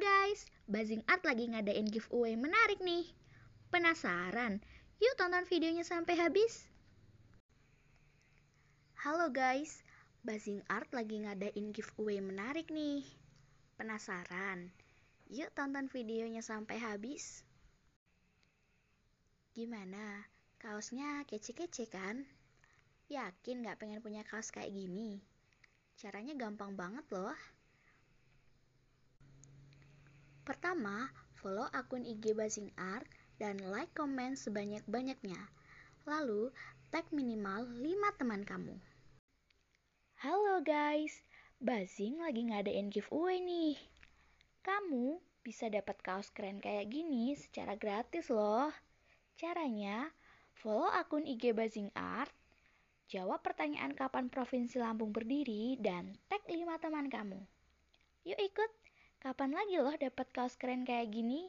guys, Buzzing Art lagi ngadain giveaway menarik nih. Penasaran? Yuk tonton videonya sampai habis. Halo guys, Buzzing Art lagi ngadain giveaway menarik nih. Penasaran? Yuk tonton videonya sampai habis. Gimana? Kaosnya kece-kece kan? Yakin gak pengen punya kaos kayak gini? Caranya gampang banget loh. Pertama, follow akun IG Buzzing Art dan like komen sebanyak-banyaknya. Lalu, tag minimal 5 teman kamu. Halo guys, Buzzing lagi ngadain giveaway nih. Kamu bisa dapat kaos keren kayak gini secara gratis loh. Caranya, follow akun IG Buzzing Art, jawab pertanyaan kapan Provinsi Lampung berdiri, dan tag 5 teman kamu. Yuk ikut, kapan lagi loh dapat kaos keren kayak gini?